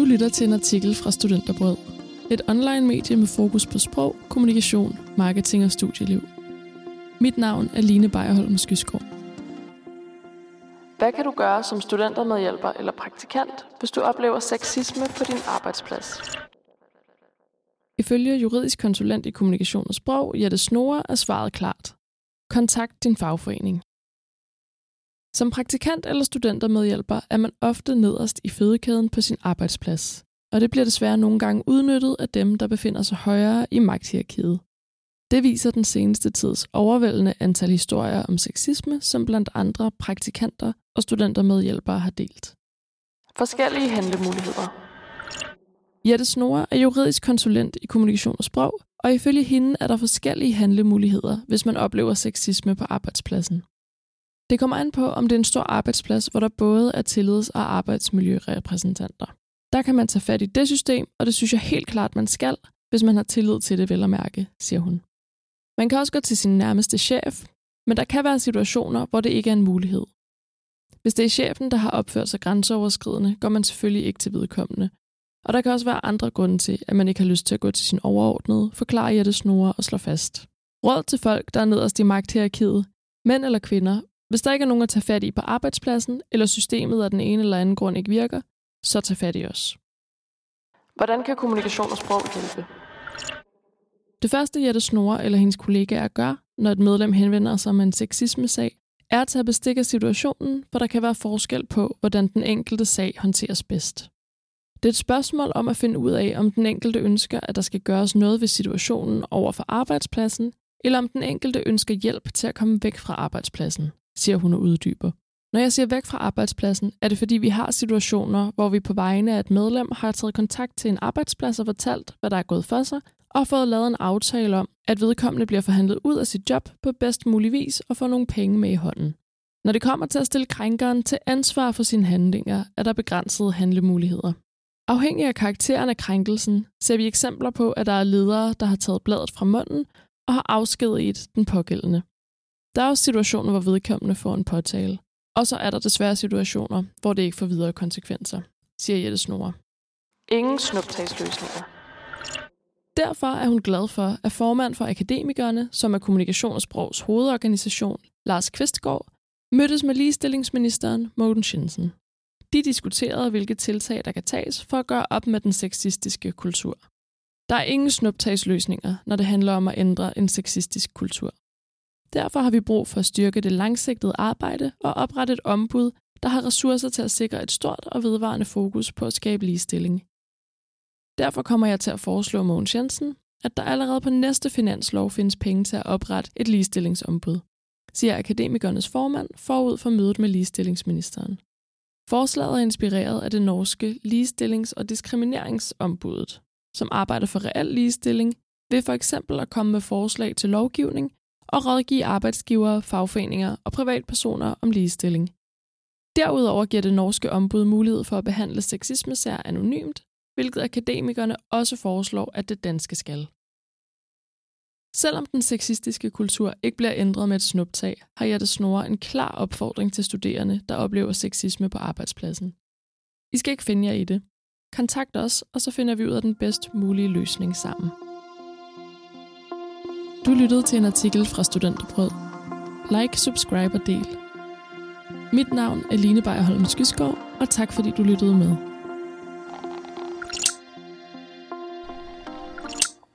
Du lytter til en artikel fra Studenterbrød. Et online medie med fokus på sprog, kommunikation, marketing og studieliv. Mit navn er Line Bejerholm Skyskov. Hvad kan du gøre som studentermedhjælper eller praktikant, hvis du oplever sexisme på din arbejdsplads? Ifølge juridisk konsulent i kommunikation og sprog, Jette Snore, er svaret klart. Kontakt din fagforening. Som praktikant eller studentermedhjælper er man ofte nederst i fødekæden på sin arbejdsplads, og det bliver desværre nogle gange udnyttet af dem, der befinder sig højere i magthierarkiet. Det viser den seneste tids overvældende antal historier om sexisme, som blandt andre praktikanter og studentermedhjælpere har delt. Forskellige handlemuligheder. Jette Snore er juridisk konsulent i kommunikation og sprog, og ifølge hende er der forskellige handlemuligheder, hvis man oplever sexisme på arbejdspladsen. Det kommer an på, om det er en stor arbejdsplads, hvor der både er tillids- og arbejdsmiljørepræsentanter. Der kan man tage fat i det system, og det synes jeg helt klart, man skal, hvis man har tillid til det vel at mærke, siger hun. Man kan også gå til sin nærmeste chef, men der kan være situationer, hvor det ikke er en mulighed. Hvis det er chefen, der har opført sig grænseoverskridende, går man selvfølgelig ikke til vedkommende. Og der kan også være andre grunde til, at man ikke har lyst til at gå til sin overordnede, forklare Jette Snore og slå fast. Råd til folk, der er nederst i magthierarkiet, mænd eller kvinder, hvis der ikke er nogen at tage fat i på arbejdspladsen, eller systemet af den ene eller anden grund ikke virker, så tag fat i os. Hvordan kan kommunikation og sprog hjælpe? Det første Jette Snore eller hendes kollegaer gør, når et medlem henvender sig med en sexisme-sag, er at tage bestik af situationen, for der kan være forskel på, hvordan den enkelte sag håndteres bedst. Det er et spørgsmål om at finde ud af, om den enkelte ønsker, at der skal gøres noget ved situationen over for arbejdspladsen, eller om den enkelte ønsker hjælp til at komme væk fra arbejdspladsen siger hun og uddyber. Når jeg siger væk fra arbejdspladsen, er det fordi, vi har situationer, hvor vi på vegne af et medlem har taget kontakt til en arbejdsplads og fortalt, hvad der er gået for sig, og fået lavet en aftale om, at vedkommende bliver forhandlet ud af sit job på bedst mulig vis og får nogle penge med i hånden. Når det kommer til at stille krænkeren til ansvar for sine handlinger, er der begrænsede handlemuligheder. Afhængig af karakteren af krænkelsen, ser vi eksempler på, at der er ledere, der har taget bladet fra munden og har afskediget den pågældende. Der er også situationer, hvor vedkommende får en påtale. Og så er der desværre situationer, hvor det ikke får videre konsekvenser, siger Jette Snore. Ingen snuptagsløsninger. Derfor er hun glad for, at formand for Akademikerne, som er kommunikation og sprogs hovedorganisation, Lars Kvistgaard, mødtes med ligestillingsministeren Morten Schinsen. De diskuterede, hvilke tiltag, der kan tages for at gøre op med den sexistiske kultur. Der er ingen snuptagsløsninger, når det handler om at ændre en sexistisk kultur. Derfor har vi brug for at styrke det langsigtede arbejde og oprette et ombud, der har ressourcer til at sikre et stort og vedvarende fokus på at skabe ligestilling. Derfor kommer jeg til at foreslå Mogens Jensen, at der allerede på næste finanslov findes penge til at oprette et ligestillingsombud, siger akademikernes formand forud for mødet med ligestillingsministeren. Forslaget er inspireret af det norske ligestillings- og diskrimineringsombuddet, som arbejder for reel ligestilling ved for eksempel at komme med forslag til lovgivning, og rådgive arbejdsgivere, fagforeninger og privatpersoner om ligestilling. Derudover giver det norske ombud mulighed for at behandle sexismesager anonymt, hvilket akademikerne også foreslår, at det danske skal. Selvom den sexistiske kultur ikke bliver ændret med et snuptag, har Jette Snore en klar opfordring til studerende, der oplever sexisme på arbejdspladsen. I skal ikke finde jer i det. Kontakt os, og så finder vi ud af den bedst mulige løsning sammen. Du lyttede til en artikel fra Studenterbrød. Like, subscribe og del. Mit navn er Line Bejerholm Skyskov, og tak fordi du lyttede med.